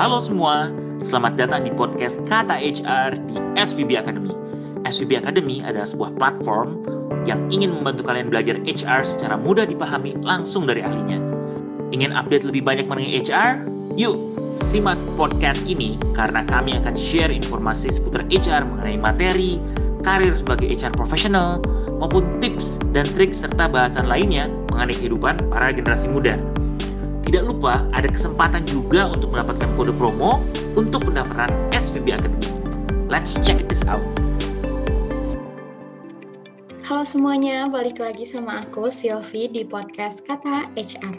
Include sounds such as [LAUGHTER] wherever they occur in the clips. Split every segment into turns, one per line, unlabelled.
Halo semua, selamat datang di podcast Kata HR di SVB Academy. SVB Academy adalah sebuah platform yang ingin membantu kalian belajar HR secara mudah dipahami langsung dari ahlinya. Ingin update lebih banyak mengenai HR? Yuk, simak podcast ini karena kami akan share informasi seputar HR mengenai materi, karir sebagai HR profesional, maupun tips dan trik serta bahasan lainnya mengenai kehidupan para generasi muda. Tidak lupa ada kesempatan juga untuk mendapatkan kode promo untuk pendaftaran SVB Academy. Let's check this out.
Halo semuanya, balik lagi sama aku Silvi di podcast Kata HR.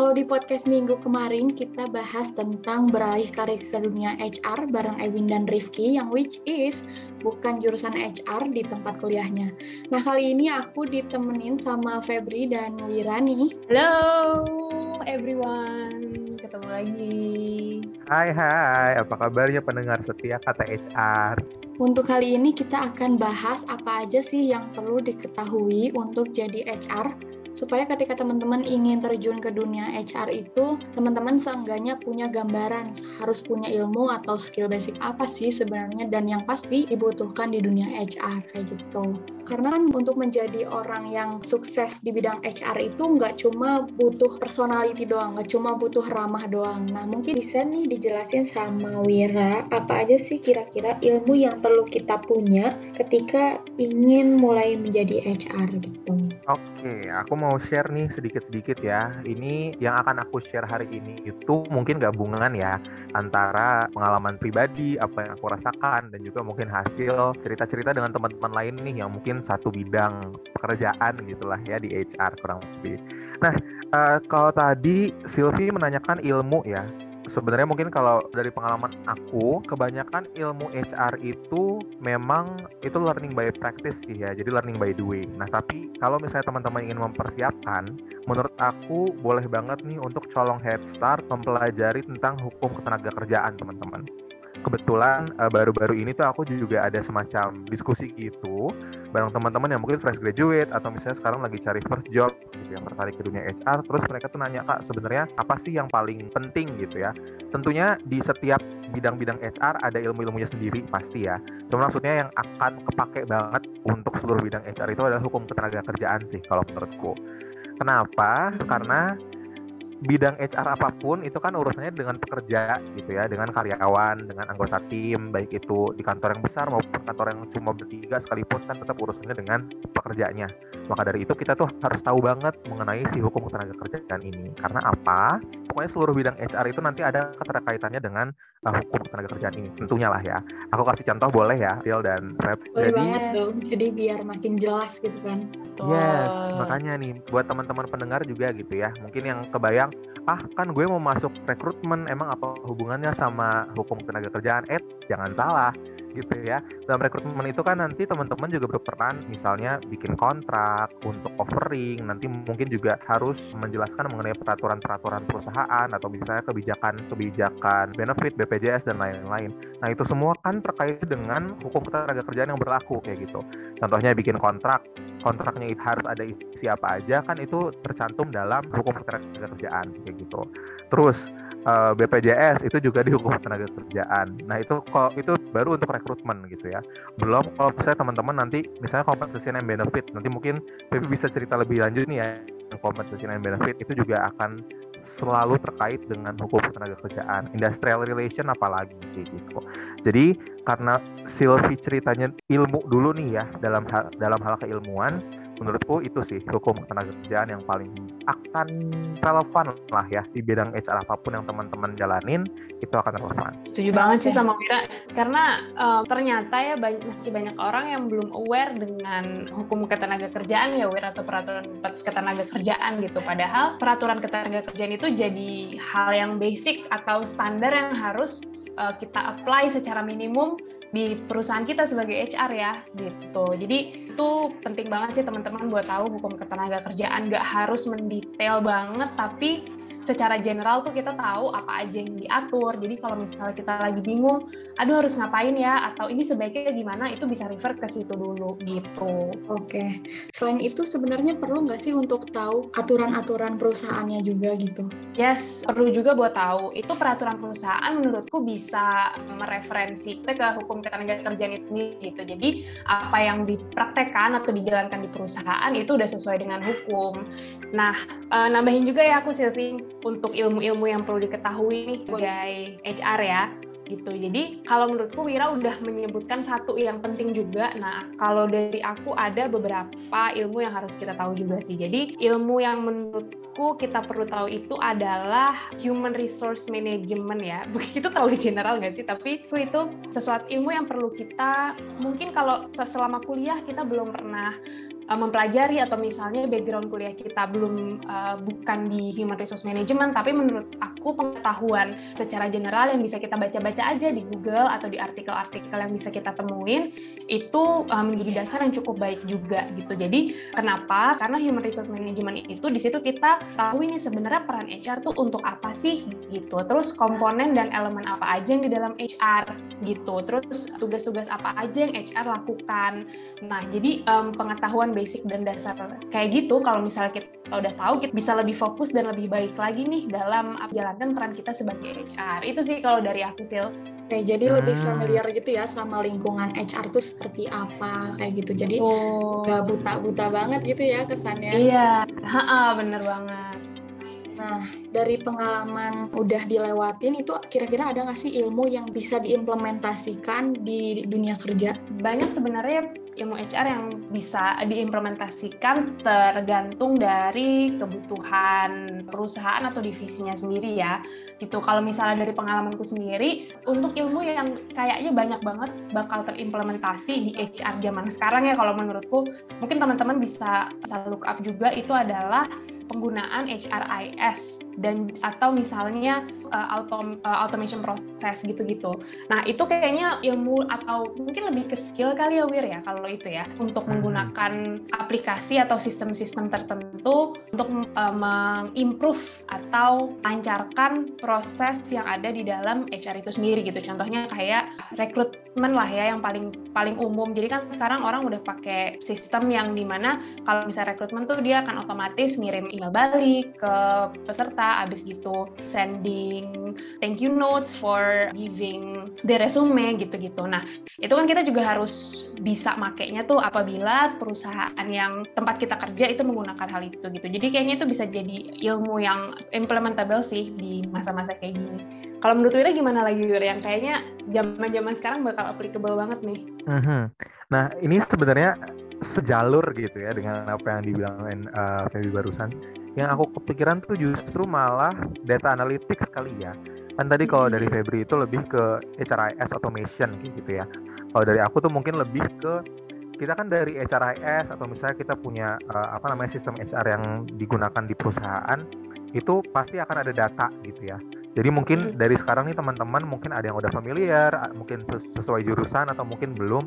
Kalau di podcast minggu kemarin kita bahas tentang beralih karir ke dunia HR bareng Ewin dan Rifki yang which is bukan jurusan HR di tempat kuliahnya. Nah kali ini aku ditemenin sama Febri dan Wirani.
Halo everyone, ketemu lagi.
Hai hai, apa kabarnya pendengar setia kata HR?
Untuk kali ini kita akan bahas apa aja sih yang perlu diketahui untuk jadi HR supaya ketika teman-teman ingin terjun ke dunia HR itu teman-teman seenggaknya punya gambaran harus punya ilmu atau skill basic apa sih sebenarnya dan yang pasti dibutuhkan di dunia HR kayak gitu. Karena kan untuk menjadi orang yang sukses di bidang HR itu nggak cuma butuh personality doang nggak cuma butuh ramah doang. Nah mungkin bisa nih dijelasin sama Wira apa aja sih kira-kira ilmu yang perlu kita punya ketika ingin mulai menjadi HR gitu?
Oke, aku mau share nih sedikit-sedikit ya. Ini yang akan aku share hari ini itu mungkin gabungan ya antara pengalaman pribadi, apa yang aku rasakan, dan juga mungkin hasil cerita-cerita dengan teman-teman lain nih yang mungkin satu bidang pekerjaan gitulah ya di HR kurang lebih. Nah, uh, kalau tadi Silvi menanyakan ilmu ya, sebenarnya mungkin kalau dari pengalaman aku kebanyakan ilmu HR itu memang itu learning by practice sih ya jadi learning by doing. Nah tapi kalau misalnya teman-teman ingin mempersiapkan menurut aku boleh banget nih untuk colong head start mempelajari tentang hukum ketenaga kerjaan teman-teman kebetulan uh, baru-baru ini tuh aku juga ada semacam diskusi gitu bareng teman-teman yang mungkin fresh graduate atau misalnya sekarang lagi cari first job gitu yang tertarik ke dunia HR terus mereka tuh nanya kak sebenarnya apa sih yang paling penting? gitu ya. Tentunya di setiap bidang-bidang HR ada ilmu-ilmunya sendiri pasti ya. Cuma maksudnya yang akan kepake banget untuk seluruh bidang HR itu adalah hukum ketenaga kerjaan sih kalau menurutku. Kenapa? Karena bidang HR apa pun itu kan urusannya dengan pekerja gitu ya, dengan karyawan, dengan anggota tim, baik itu di kantor yang besar maupun kantor yang cuma bertiga sekalipun kan tetap urusannya dengan pekerjanya. Maka dari itu kita tuh harus tahu banget mengenai si hukum ketenaga kerjaan ini. Karena apa? Pokoknya seluruh bidang HR itu nanti ada keterkaitannya dengan uh, hukum ketenaga kerjaan ini. Tentunya lah ya. Aku kasih contoh boleh ya, Til dan Feb.
Boleh Jadi, banget dong. Jadi biar makin jelas gitu kan.
Yes, makanya nih buat teman-teman pendengar juga gitu ya. Mungkin yang kebayang ah kan gue mau masuk rekrutmen emang apa hubungannya sama hukum tenaga kerjaan? Eh jangan salah gitu ya. Dalam rekrutmen itu kan nanti teman-teman juga berperan misalnya bikin kontrak untuk offering nanti mungkin juga harus menjelaskan mengenai peraturan-peraturan perusahaan atau misalnya kebijakan-kebijakan benefit BPJS dan lain-lain. Nah itu semua kan terkait dengan hukum tenaga kerjaan yang berlaku kayak gitu. Contohnya bikin kontrak kontraknya itu harus ada isi apa aja kan itu tercantum dalam hukum tenaga kerjaan kayak gitu terus eh, BPJS itu juga dihukum tenaga kerjaan. Nah itu kok itu baru untuk rekrutmen gitu ya. Belum kalau misalnya teman-teman nanti misalnya compensation and benefit nanti mungkin Pepe bisa cerita lebih lanjut nih ya. Compensation and benefit itu juga akan selalu terkait dengan hukum tenaga kerjaan, industrial relation apalagi kayak gitu. Jadi karena Sylvie ceritanya ilmu dulu nih ya dalam hal, dalam hal keilmuan, menurutku itu sih hukum tenaga kerjaan yang paling akan relevan lah ya di bidang HR apa pun yang teman-teman jalanin itu akan relevan.
Setuju banget sih sama Mira karena um, ternyata ya banyak, masih banyak orang yang belum aware dengan hukum ketenaga kerjaan ya Wira atau peraturan ketenaga kerjaan gitu. Padahal peraturan ketenaga kerjaan itu jadi hal yang basic atau standar yang harus uh, kita apply secara minimum di perusahaan kita sebagai HR ya gitu. Jadi itu penting banget sih teman-teman buat tahu hukum ketenaga kerjaan. Gak harus mendetail banget, tapi secara general tuh kita tahu apa aja yang diatur. Jadi kalau misalnya kita lagi bingung, aduh harus ngapain ya atau ini sebaiknya gimana itu bisa refer ke situ dulu gitu.
Oke. Selain itu sebenarnya perlu nggak sih untuk tahu aturan-aturan perusahaannya juga gitu?
Yes, perlu juga buat tahu. Itu peraturan perusahaan menurutku bisa mereferensi ke hukum ketenagakerjaan itu sendiri gitu. Jadi apa yang dipraktekkan atau dijalankan di perusahaan itu udah sesuai dengan hukum. Nah, uh, nambahin juga ya aku Silvi untuk ilmu-ilmu yang perlu diketahui nih sebagai HR ya gitu. Jadi kalau menurutku Wira udah menyebutkan satu yang penting juga. Nah, kalau dari aku ada beberapa ilmu yang harus kita tahu juga sih. Jadi ilmu yang menurutku kita perlu tahu itu adalah human resource management ya. [LAUGHS] Begitu di general nggak sih? Tapi itu, itu sesuatu ilmu yang perlu kita mungkin kalau selama kuliah kita belum pernah uh, mempelajari atau misalnya background kuliah kita belum uh, bukan di human resource management tapi menurut aku pengetahuan secara general yang bisa kita baca-baca aja di Google atau di artikel-artikel yang bisa kita temuin itu uh, menjadi dasar yang cukup baik juga gitu. Jadi kenapa? Karena human resource management itu di situ kita tahu ini sebenarnya peran HR tuh untuk apa sih gitu. Terus komponen dan elemen apa aja yang di dalam HR gitu. Terus tugas-tugas apa aja yang HR lakukan. Nah, jadi um, pengetahuan basic dan dasar kayak gitu kalau misalnya kita udah tahu kita bisa lebih fokus dan lebih baik lagi nih dalam menjalankan peran kita sebagai HR itu sih kalau dari aku Sil.
Oke, jadi hmm. lebih familiar gitu ya sama lingkungan HR tuh seperti apa kayak gitu. Jadi oh. gak buta-buta banget gitu ya kesannya.
Iya, ha bener banget.
Nah, dari pengalaman udah dilewatin itu kira-kira ada nggak sih ilmu yang bisa diimplementasikan di dunia kerja?
Banyak sebenarnya ilmu HR yang bisa diimplementasikan tergantung dari kebutuhan perusahaan atau divisinya sendiri ya. Gitu. Kalau misalnya dari pengalamanku sendiri, untuk ilmu yang kayaknya banyak banget bakal terimplementasi di HR zaman sekarang ya kalau menurutku, mungkin teman-teman bisa, bisa look up juga itu adalah penggunaan HRIS dan atau misalnya uh, autom, uh, automation proses gitu-gitu. Nah itu kayaknya ilmu atau mungkin lebih ke skill kali ya Wir ya kalau itu ya untuk hmm. menggunakan aplikasi atau sistem-sistem tertentu untuk uh, mengimprove atau lancarkan proses yang ada di dalam HR itu sendiri gitu. Contohnya kayak rekrutmen lah ya yang paling paling umum. Jadi kan sekarang orang udah pakai sistem yang di mana kalau misalnya rekrutmen tuh dia akan otomatis ngirim email balik ke peserta abis gitu sending thank you notes for giving the resume gitu-gitu. Nah, itu kan kita juga harus bisa makainya tuh apabila perusahaan yang tempat kita kerja itu menggunakan hal itu gitu. Jadi kayaknya itu bisa jadi ilmu yang implementable sih di masa-masa kayak gini. Kalau menurut Wira gimana lagi Wira? Yang kayaknya zaman-zaman sekarang bakal applicable banget nih.
Mm -hmm. Nah ini sebenarnya sejalur gitu ya dengan apa yang dibilangin uh, Feby barusan yang aku kepikiran tuh justru malah data analytics kali ya kan tadi kalau dari hmm. Febri itu lebih ke HRIS automation gitu ya kalau dari aku tuh mungkin lebih ke kita kan dari HRIS atau misalnya kita punya uh, apa namanya sistem HR yang digunakan di perusahaan itu pasti akan ada data gitu ya jadi mungkin hmm. dari sekarang nih teman-teman mungkin ada yang udah familiar mungkin sesuai jurusan atau mungkin belum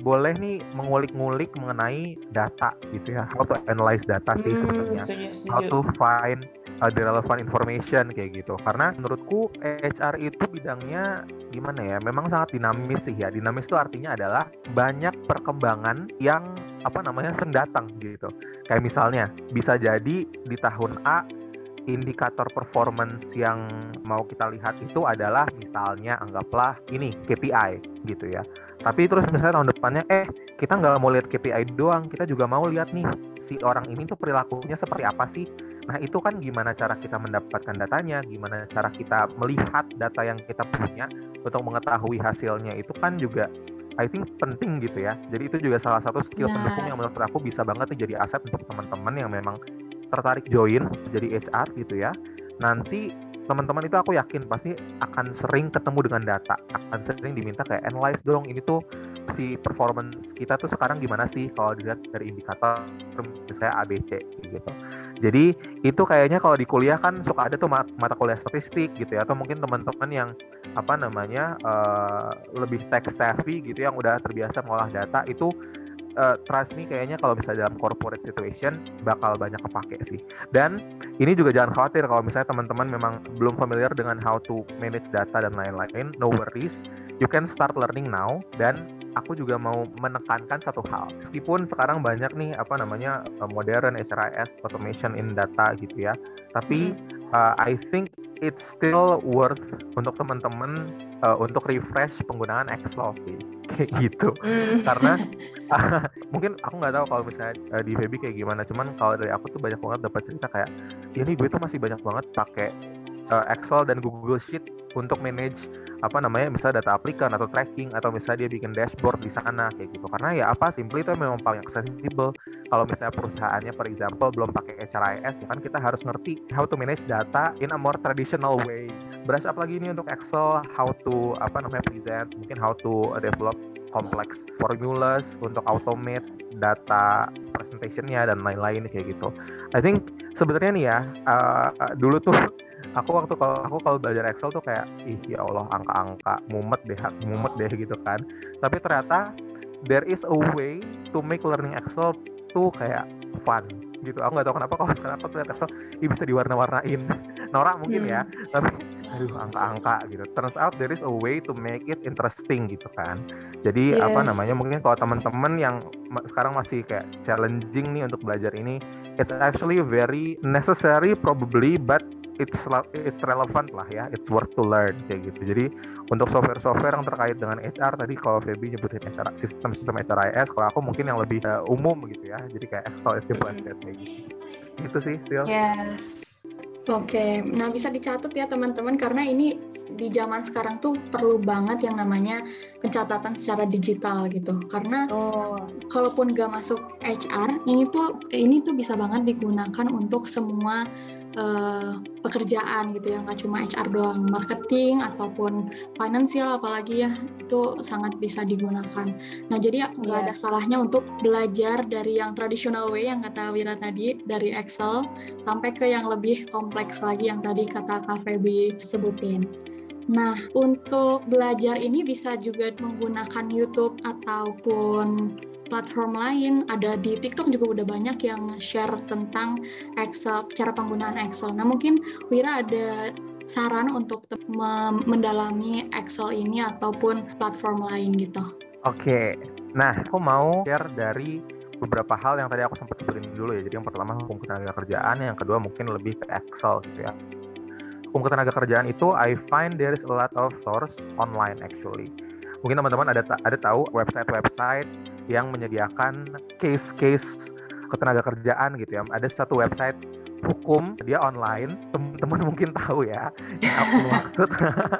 boleh nih mengulik-ngulik mengenai data gitu ya. How to analyze data sih hmm, sebenarnya. how to find uh, the relevant information kayak gitu. Karena menurutku HR itu bidangnya gimana ya memang sangat dinamis sih ya. Dinamis itu artinya adalah banyak perkembangan yang apa namanya sendatang gitu. Kayak misalnya bisa jadi di tahun A indikator performance yang mau kita lihat itu adalah misalnya anggaplah ini KPI gitu ya. Tapi terus misalnya tahun depannya eh kita nggak mau lihat KPI doang kita juga mau lihat nih si orang ini tuh perilakunya seperti apa sih? Nah itu kan gimana cara kita mendapatkan datanya gimana cara kita melihat data yang kita punya untuk mengetahui hasilnya itu kan juga I think penting gitu ya. Jadi itu juga salah satu skill nah. pendukung yang menurut aku bisa banget nih jadi aset untuk teman-teman yang memang tertarik join jadi HR gitu ya nanti teman-teman itu aku yakin pasti akan sering ketemu dengan data, akan sering diminta kayak analyze dong ini tuh si performance kita tuh sekarang gimana sih kalau dilihat dari indikator misalnya ABC gitu. Jadi itu kayaknya kalau di kuliah kan suka ada tuh mata kuliah statistik gitu ya atau mungkin teman-teman yang apa namanya uh, lebih tech savvy gitu yang udah terbiasa mengolah data itu uh, trust nih kayaknya kalau misalnya dalam corporate situation bakal banyak kepake sih. Dan ini juga jangan khawatir kalau misalnya teman-teman memang belum familiar dengan how to manage data dan lain-lain, no worries. You can start learning now dan aku juga mau menekankan satu hal. Meskipun sekarang banyak nih apa namanya uh, modern HRIS automation in data gitu ya. Tapi uh, I think it's still worth untuk teman-teman uh, untuk refresh penggunaan Excel sih kayak gitu. Mm. karena uh, [LAUGHS] [LAUGHS] mungkin aku nggak tahu kalau misalnya uh, di Feby kayak gimana. Cuman kalau dari aku tuh banyak banget dapat cerita kayak ini gue tuh masih banyak banget pakai uh, Excel dan Google Sheet untuk manage apa namanya misalnya data aplikan atau tracking atau misalnya dia bikin dashboard di sana kayak gitu. Karena ya apa simply itu memang paling accessible. Kalau misalnya perusahaannya for example belum pakai HRIS ya kan kita harus ngerti how to manage data in a more traditional way up lagi ini untuk Excel how to apa namanya present mungkin how to develop complex formulas untuk automate data presentationnya dan lain-lain kayak gitu I think sebenarnya nih ya uh, dulu tuh [LAUGHS] aku waktu kalau aku kalau belajar Excel tuh kayak ih ya Allah angka-angka mumet deh mumet deh gitu kan tapi ternyata there is a way to make learning Excel tuh kayak fun gitu aku nggak tahu kenapa kalau sekarang aku lihat Excel ini bisa diwarna-warnain [LAUGHS] norak mungkin ya. hmm. ya tapi aduh angka-angka gitu. Turns out there is a way to make it interesting gitu kan. Jadi yeah. apa namanya mungkin kalau teman-teman yang sekarang masih kayak challenging nih untuk belajar ini it's actually very necessary probably but it's it's relevant lah ya. It's worth to learn kayak gitu. Jadi untuk software-software yang terkait dengan HR tadi kalau Feby nyebutin HR sistem-sistem HRIS kalau aku mungkin yang lebih uh, umum gitu ya. Jadi kayak Excel that kayak gitu. Itu sih Sil
yes
Oke, nah bisa dicatat ya teman-teman karena ini di zaman sekarang tuh perlu banget yang namanya pencatatan secara digital gitu. Karena oh. kalaupun gak masuk HR, ini tuh ini tuh bisa banget digunakan untuk semua uh, pekerjaan gitu ya nggak cuma HR doang marketing ataupun finansial apalagi ya itu sangat bisa digunakan nah jadi nggak yeah. ada salahnya untuk belajar dari yang traditional way yang kata Wira tadi dari Excel sampai ke yang lebih kompleks lagi yang tadi kata Kak Feby sebutin Nah, untuk belajar ini bisa juga menggunakan YouTube ataupun platform lain, ada di TikTok juga udah banyak yang share tentang Excel, cara penggunaan Excel. Nah, mungkin Wira ada saran untuk mendalami Excel ini ataupun platform lain gitu.
Oke. Nah, aku mau share dari beberapa hal yang tadi aku sempat sebutin dulu ya. Jadi yang pertama hukum ketenaga kerjaan, yang kedua mungkin lebih ke Excel gitu ya. Hukum ketenaga kerjaan itu I find there is a lot of source online actually. Mungkin teman-teman ada ada tahu website-website yang menyediakan case-case ketenaga kerjaan gitu ya. Ada satu website hukum dia online. Teman-teman mungkin tahu ya yang aku [LAUGHS] maksud.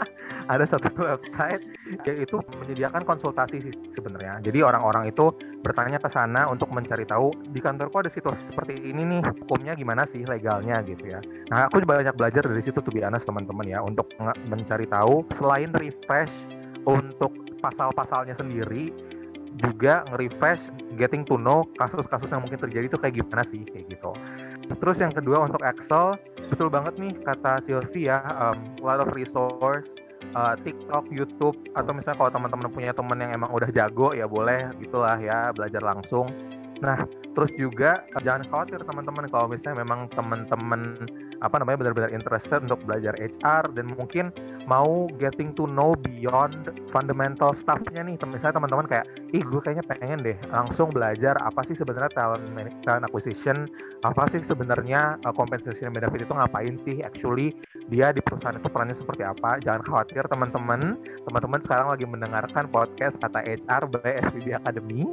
[LAUGHS] Ada satu website yang itu menyediakan konsultasi sih sebenarnya. Jadi orang-orang itu bertanya ke sana untuk mencari tahu di kantorku ada situasi seperti ini nih hukumnya gimana sih legalnya? gitu ya. Nah aku banyak belajar dari situ tuh biasa teman-teman ya untuk mencari tahu. Selain refresh untuk pasal-pasalnya sendiri juga nge-refresh getting to know kasus-kasus yang mungkin terjadi itu kayak gimana sih kayak gitu. Terus yang kedua untuk Excel betul banget nih kata Sylvia um, a lot of resource uh, TikTok, YouTube atau misalnya kalau teman-teman punya teman yang emang udah jago ya boleh gitulah ya belajar langsung. Nah, terus juga jangan khawatir teman-teman kalau misalnya memang teman-teman apa namanya benar-benar interested untuk belajar HR dan mungkin mau getting to know beyond fundamental stuffnya nih misalnya teman-teman kayak ih gue kayaknya pengen deh langsung belajar apa sih sebenarnya talent talent acquisition apa sih sebenarnya uh, compensation benefit itu ngapain sih actually dia di perusahaan itu perannya seperti apa. Jangan khawatir teman-teman teman-teman sekarang lagi mendengarkan podcast kata HR by SVB Academy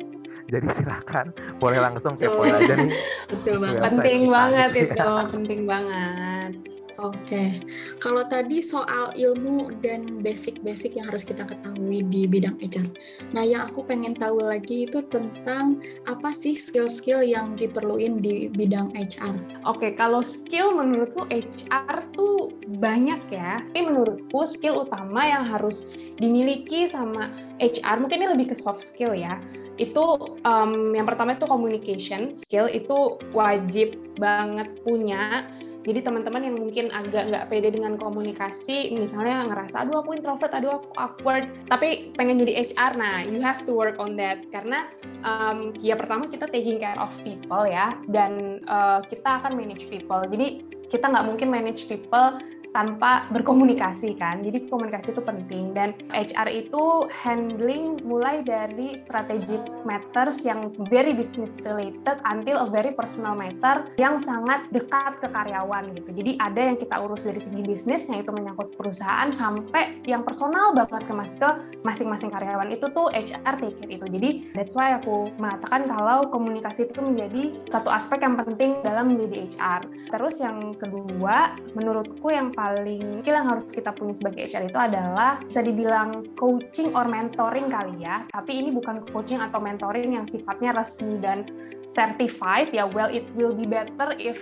jadi silakan boleh langsung kepoin aja nih.
Betul banget. penting banget [LAUGHS] itu penting banget.
Oke, kalau tadi soal ilmu dan basic-basic yang harus kita ketahui di bidang HR. Nah, yang aku pengen tahu lagi itu tentang apa sih skill-skill yang diperluin di bidang HR.
Oke, kalau skill menurutku HR tuh banyak ya. Tapi menurutku skill utama yang harus dimiliki sama HR, mungkin ini lebih ke soft skill ya itu um, yang pertama itu communication skill itu wajib banget punya Jadi teman-teman yang mungkin agak nggak pede dengan komunikasi, misalnya ngerasa, aduh aku introvert, aduh aku awkward, tapi pengen jadi HR, nah you have to work on that. Karena um, ya pertama kita taking care of people ya, dan uh, kita akan manage people. Jadi kita nggak mungkin manage people tanpa berkomunikasi kan. Jadi komunikasi itu penting dan HR itu handling mulai dari strategic matters yang very business related until a very personal matter yang sangat dekat ke karyawan gitu. Jadi ada yang kita urus dari segi bisnis yang itu menyangkut perusahaan sampai yang personal banget ke mas ke masing-masing karyawan itu tuh HR care itu. Jadi that's why aku mengatakan kalau komunikasi itu menjadi satu aspek yang penting dalam menjadi HR. Terus yang kedua menurutku yang paling paling skill yang harus kita punya sebagai HR itu adalah bisa dibilang coaching or mentoring kali ya. Tapi ini bukan coaching atau mentoring yang sifatnya resmi dan certified ya. Well, it will be better if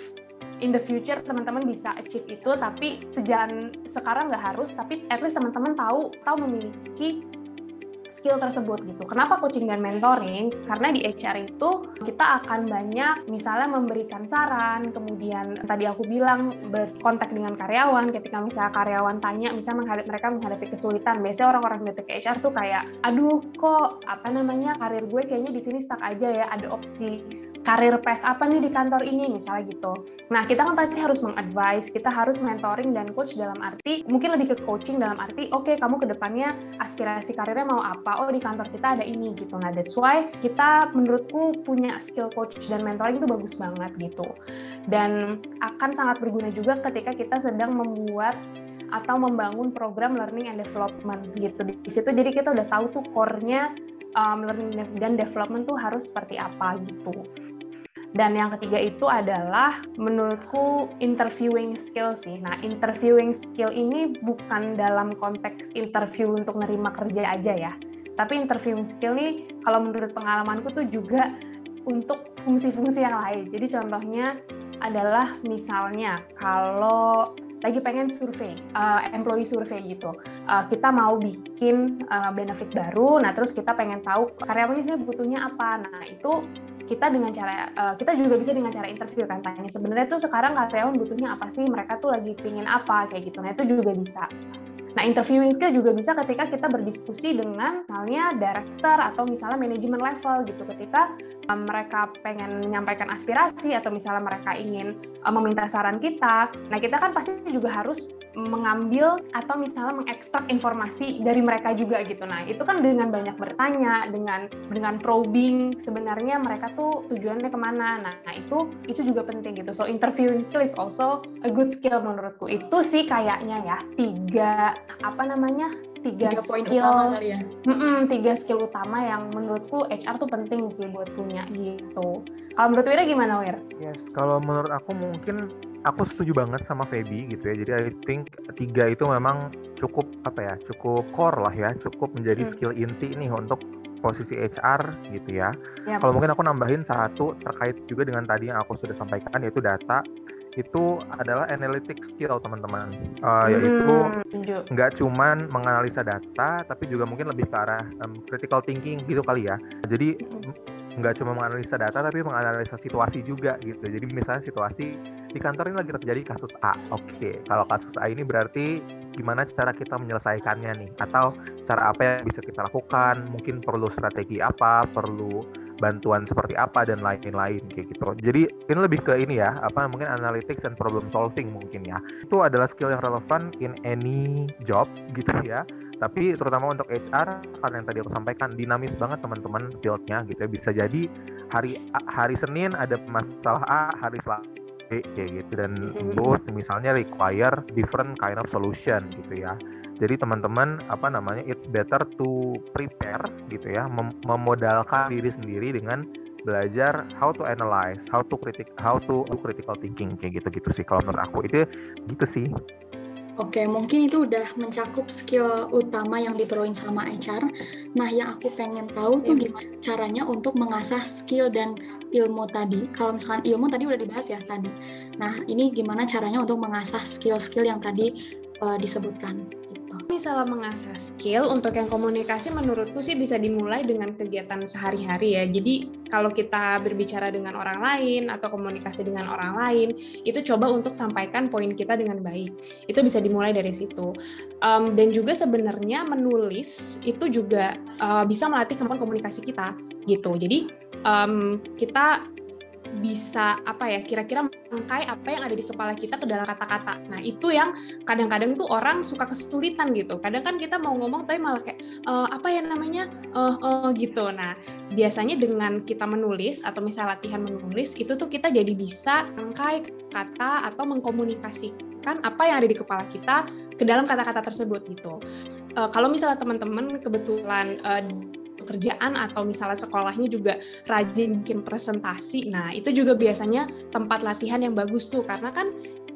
in the future teman-teman bisa achieve itu tapi sejalan sekarang nggak harus tapi at least teman-teman tahu tahu memiliki skill tersebut gitu. Kenapa coaching dan mentoring? Karena di HR itu kita akan banyak misalnya memberikan saran, kemudian tadi aku bilang berkontak dengan karyawan ketika misalnya karyawan tanya, misalnya menghadapi, mereka menghadapi kesulitan. Biasanya orang-orang di ke HR tuh kayak, aduh kok apa namanya karir gue kayaknya di sini stuck aja ya, ada opsi karir path apa nih di kantor ini misalnya gitu. Nah kita kan pasti harus mengadvise, kita harus mentoring dan coach dalam arti mungkin lebih ke coaching dalam arti oke okay, kamu ke depannya aspirasi karirnya mau apa? Oh di kantor kita ada ini gitu. Nah that's why kita menurutku punya skill coach dan mentoring itu bagus banget gitu. Dan akan sangat berguna juga ketika kita sedang membuat atau membangun program learning and development gitu di situ jadi kita udah tahu tuh core-nya um, learning dan development tuh harus seperti apa gitu. Dan yang ketiga itu adalah menurutku interviewing skill sih. Nah, interviewing skill ini bukan dalam konteks interview untuk nerima kerja aja ya. Tapi interviewing skill ini kalau menurut pengalamanku tuh juga untuk fungsi-fungsi yang lain. Jadi contohnya adalah misalnya kalau lagi pengen survei, uh, employee survei gitu. Uh, kita mau bikin uh, benefit baru, nah terus kita pengen tahu karyawannya sih butuhnya apa. Nah itu kita dengan cara uh, kita juga bisa dengan cara interview kan tanya sebenarnya tuh sekarang karyawan butuhnya apa sih? Mereka tuh lagi pingin apa? Kayak gitu. Nah itu juga bisa. Nah, interviewing skill juga bisa ketika kita berdiskusi dengan misalnya director atau misalnya manajemen level gitu. Ketika mereka pengen menyampaikan aspirasi atau misalnya mereka ingin um, meminta saran kita, nah kita kan pasti juga harus mengambil atau misalnya mengekstrak informasi dari mereka juga gitu. Nah, itu kan dengan banyak bertanya, dengan dengan probing sebenarnya mereka tuh tujuannya ke mana. Nah, nah itu itu juga penting gitu. So, interviewing skill is also a good skill menurutku. Itu sih kayaknya ya tiga apa namanya tiga, tiga poin skill utama kali ya. Mm -mm, tiga skill utama yang menurutku HR tuh penting sih buat punya gitu. Kalau menurut Wira gimana Wir?
Yes, kalau menurut aku mungkin aku setuju banget sama Feby gitu ya. Jadi I think tiga itu memang cukup apa ya, cukup core lah ya, cukup menjadi hmm. skill inti nih untuk posisi HR gitu ya. Yep. Kalau mungkin aku nambahin satu terkait juga dengan tadi yang aku sudah sampaikan yaitu data itu adalah analytic skill teman-teman. Uh, yaitu hmm, nggak cuman menganalisa data tapi juga mungkin lebih ke arah um, critical thinking gitu kali ya. Jadi hmm. nggak cuma menganalisa data tapi menganalisa situasi juga gitu. Jadi misalnya situasi di kantor ini lagi terjadi kasus A oke. Okay. kalau kasus A ini berarti gimana cara kita menyelesaikannya nih? Atau cara apa yang bisa kita lakukan? Mungkin perlu strategi apa? Perlu bantuan seperti apa dan lain-lain kayak gitu. Jadi ini lebih ke ini ya, apa mungkin analytics and problem solving mungkin ya. Itu adalah skill yang relevan in any job [LAUGHS] gitu ya. Tapi terutama untuk HR karena yang tadi aku sampaikan dinamis banget teman-teman fieldnya gitu ya. Bisa jadi hari hari Senin ada masalah A, hari Selasa kayak gitu dan mm-hmm. both misalnya require different kind of solution gitu ya jadi teman-teman apa namanya it's better to prepare gitu ya mem memodalkan diri sendiri dengan belajar how to analyze, how to critic, how to do critical thinking kayak gitu-gitu sih kalau menurut aku itu gitu sih.
Oke, mungkin itu udah mencakup skill utama yang diperluin sama HR. Nah, yang aku pengen tahu tuh iya. gimana caranya untuk mengasah skill dan ilmu tadi. Kalau misalkan ilmu tadi udah dibahas ya tadi. Nah, ini gimana caranya untuk mengasah skill-skill yang tadi uh, disebutkan? Gitu.
Misalnya mengasah skill untuk yang komunikasi menurutku sih bisa dimulai dengan kegiatan sehari-hari ya. Jadi kalau kita berbicara dengan orang lain atau komunikasi dengan orang lain, itu coba untuk sampaikan poin kita dengan baik. Itu bisa dimulai dari situ. Um, dan juga sebenarnya menulis itu juga uh, bisa melatih kemampuan komunikasi kita gitu. Jadi um, kita bisa apa ya kira-kira mengkai apa yang ada di kepala kita ke dalam kata-kata. Nah itu yang kadang-kadang tuh orang suka kesulitan gitu. Kadang kan kita mau ngomong tapi malah kayak e, apa ya namanya uh, uh, gitu. Nah biasanya dengan kita menulis atau misalnya latihan menulis itu tuh kita jadi bisa mengkai kata atau mengkomunikasikan apa yang ada di kepala kita ke dalam kata-kata tersebut gitu. Uh, kalau misalnya teman-teman kebetulan uh, pekerjaan atau misalnya sekolahnya juga rajin bikin presentasi. Nah, itu juga biasanya tempat latihan yang bagus tuh karena kan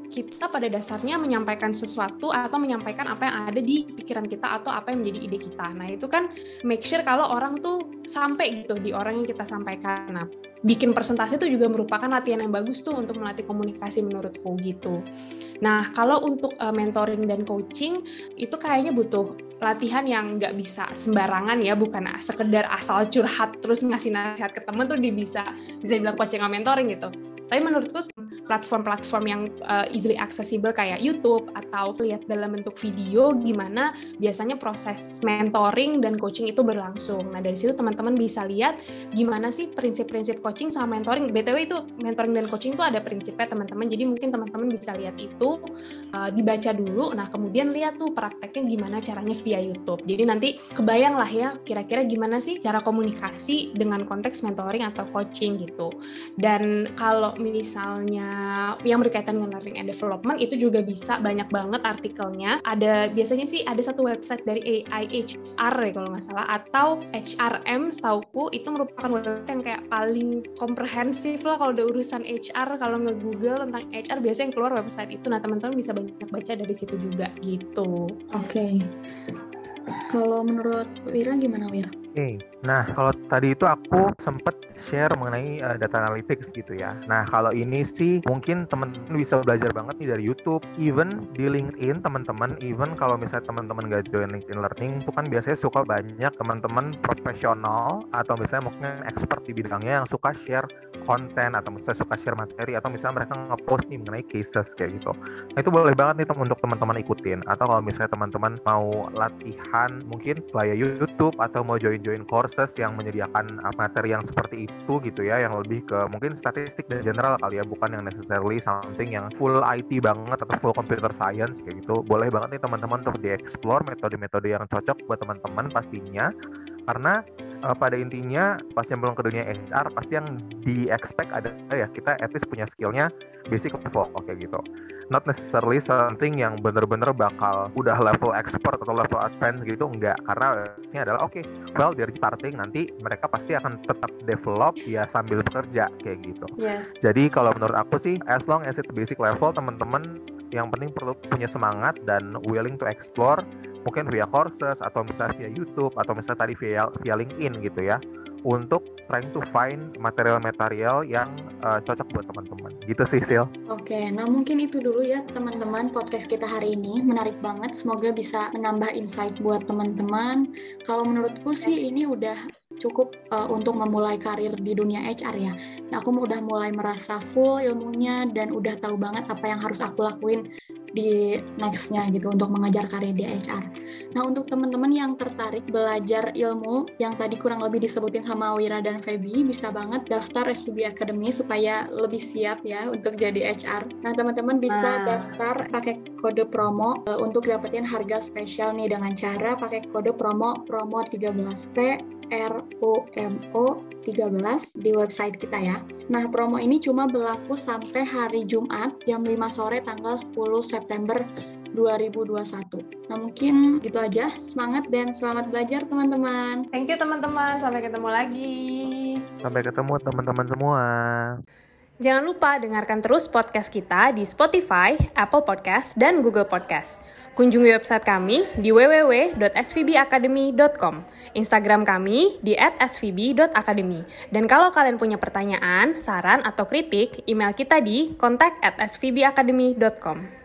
kita pada dasarnya menyampaikan sesuatu atau menyampaikan apa yang ada di pikiran kita atau apa yang menjadi ide kita. Nah, itu kan make sure kalau orang tuh sampai gitu di orang yang kita sampaikan. Nah, bikin presentasi itu juga merupakan latihan yang bagus tuh untuk melatih komunikasi menurutku gitu. Nah, kalau untuk uh, mentoring dan coaching itu kayaknya butuh latihan yang nggak bisa sembarangan ya, bukan sekedar asal curhat terus ngasih nasihat ke temen tuh dia bisa bisa bilang coaching mentoring gitu. Tapi menurutku platform-platform yang uh, easily accessible kayak YouTube atau lihat dalam bentuk video gimana biasanya proses mentoring dan coaching itu berlangsung. Nah, dari situ teman-teman bisa lihat gimana sih prinsip-prinsip coaching sama mentoring. BTW itu mentoring dan coaching itu ada prinsipnya teman-teman. Jadi mungkin teman-teman bisa lihat itu uh, dibaca dulu. Nah, kemudian lihat tuh prakteknya gimana caranya via YouTube. Jadi nanti kebayang lah ya kira-kira gimana sih cara komunikasi dengan konteks mentoring atau coaching gitu. Dan kalau misalnya yang berkaitan dengan learning and development itu juga bisa banyak banget artikelnya. Ada biasanya sih ada satu website dari AIHR ya kalau nggak salah atau HRM sauku itu merupakan website yang kayak paling komprehensif lah kalau udah urusan HR kalau nge-google tentang HR biasanya yang keluar website itu. Nah teman-teman bisa banyak baca dari situ juga gitu.
Oke. Okay. Kalau menurut Wira gimana Wira?
Okay. nah kalau tadi itu aku sempat share mengenai uh, data analytics gitu ya. Nah kalau ini sih mungkin teman-teman bisa belajar banget nih dari YouTube, even di LinkedIn teman-teman, even kalau misalnya teman-teman gak join LinkedIn Learning, itu kan biasanya suka banyak teman-teman profesional atau misalnya mungkin expert di bidangnya yang suka share konten atau misalnya suka share materi atau misalnya mereka nge-post nih mengenai cases kayak gitu. Nah itu boleh banget nih teman untuk teman-teman ikutin. Atau kalau misalnya teman-teman mau latihan mungkin via YouTube atau mau join join courses yang menyediakan uh, materi yang seperti itu gitu ya yang lebih ke mungkin statistik dan general kali ya bukan yang necessarily something yang full IT banget atau full computer science kayak gitu. Boleh banget nih teman-teman untuk dieksplor metode-metode yang cocok buat teman-teman pastinya karena uh, pada intinya pas yang belum ke dunia HR pasti yang di expect ada ya kita at least punya skillnya basic level oke gitu not necessarily something yang bener-bener bakal udah level expert atau level advance gitu enggak. Karena ini adalah oke okay, well dari starting nanti mereka pasti akan tetap develop ya sambil bekerja kayak gitu.
Yeah.
jadi kalau menurut aku sih as long as it's basic level teman-teman yang penting perlu punya semangat dan willing to explore mungkin via courses atau misalnya via YouTube atau misalnya tadi via via LinkedIn gitu ya untuk trying to find material-material yang uh, cocok buat teman-teman. Gitu sih, Sil.
Oke, nah mungkin itu dulu ya teman-teman podcast kita hari ini. Menarik banget, semoga bisa menambah insight buat teman-teman. Kalau menurutku sih ini udah cukup uh, untuk memulai karir di dunia HR ya. Nah, aku udah mulai merasa full ilmunya dan udah tahu banget apa yang harus aku lakuin di nextnya gitu untuk mengajar karir di HR. Nah untuk teman-teman yang tertarik belajar ilmu yang tadi kurang lebih disebutin sama Wira dan Feby bisa banget daftar SPB Academy supaya lebih siap ya untuk jadi HR. Nah teman-teman bisa nah. daftar pakai kode promo uh, untuk dapetin harga spesial nih dengan cara pakai kode promo promo 13P ROMO 13 di website kita ya. Nah, promo ini cuma berlaku sampai hari Jumat jam 5 sore tanggal 10 September 2021. Nah, mungkin gitu aja. Semangat dan selamat belajar, teman-teman.
Thank you, teman-teman. Sampai ketemu lagi.
Sampai ketemu, teman-teman semua.
Jangan lupa dengarkan terus podcast kita di Spotify, Apple Podcast, dan Google Podcast. Kunjungi website kami di www.svbacademy.com, Instagram kami di @svb.academy. Dan kalau kalian punya pertanyaan, saran, atau kritik, email kita di kontak@svbacademy.com.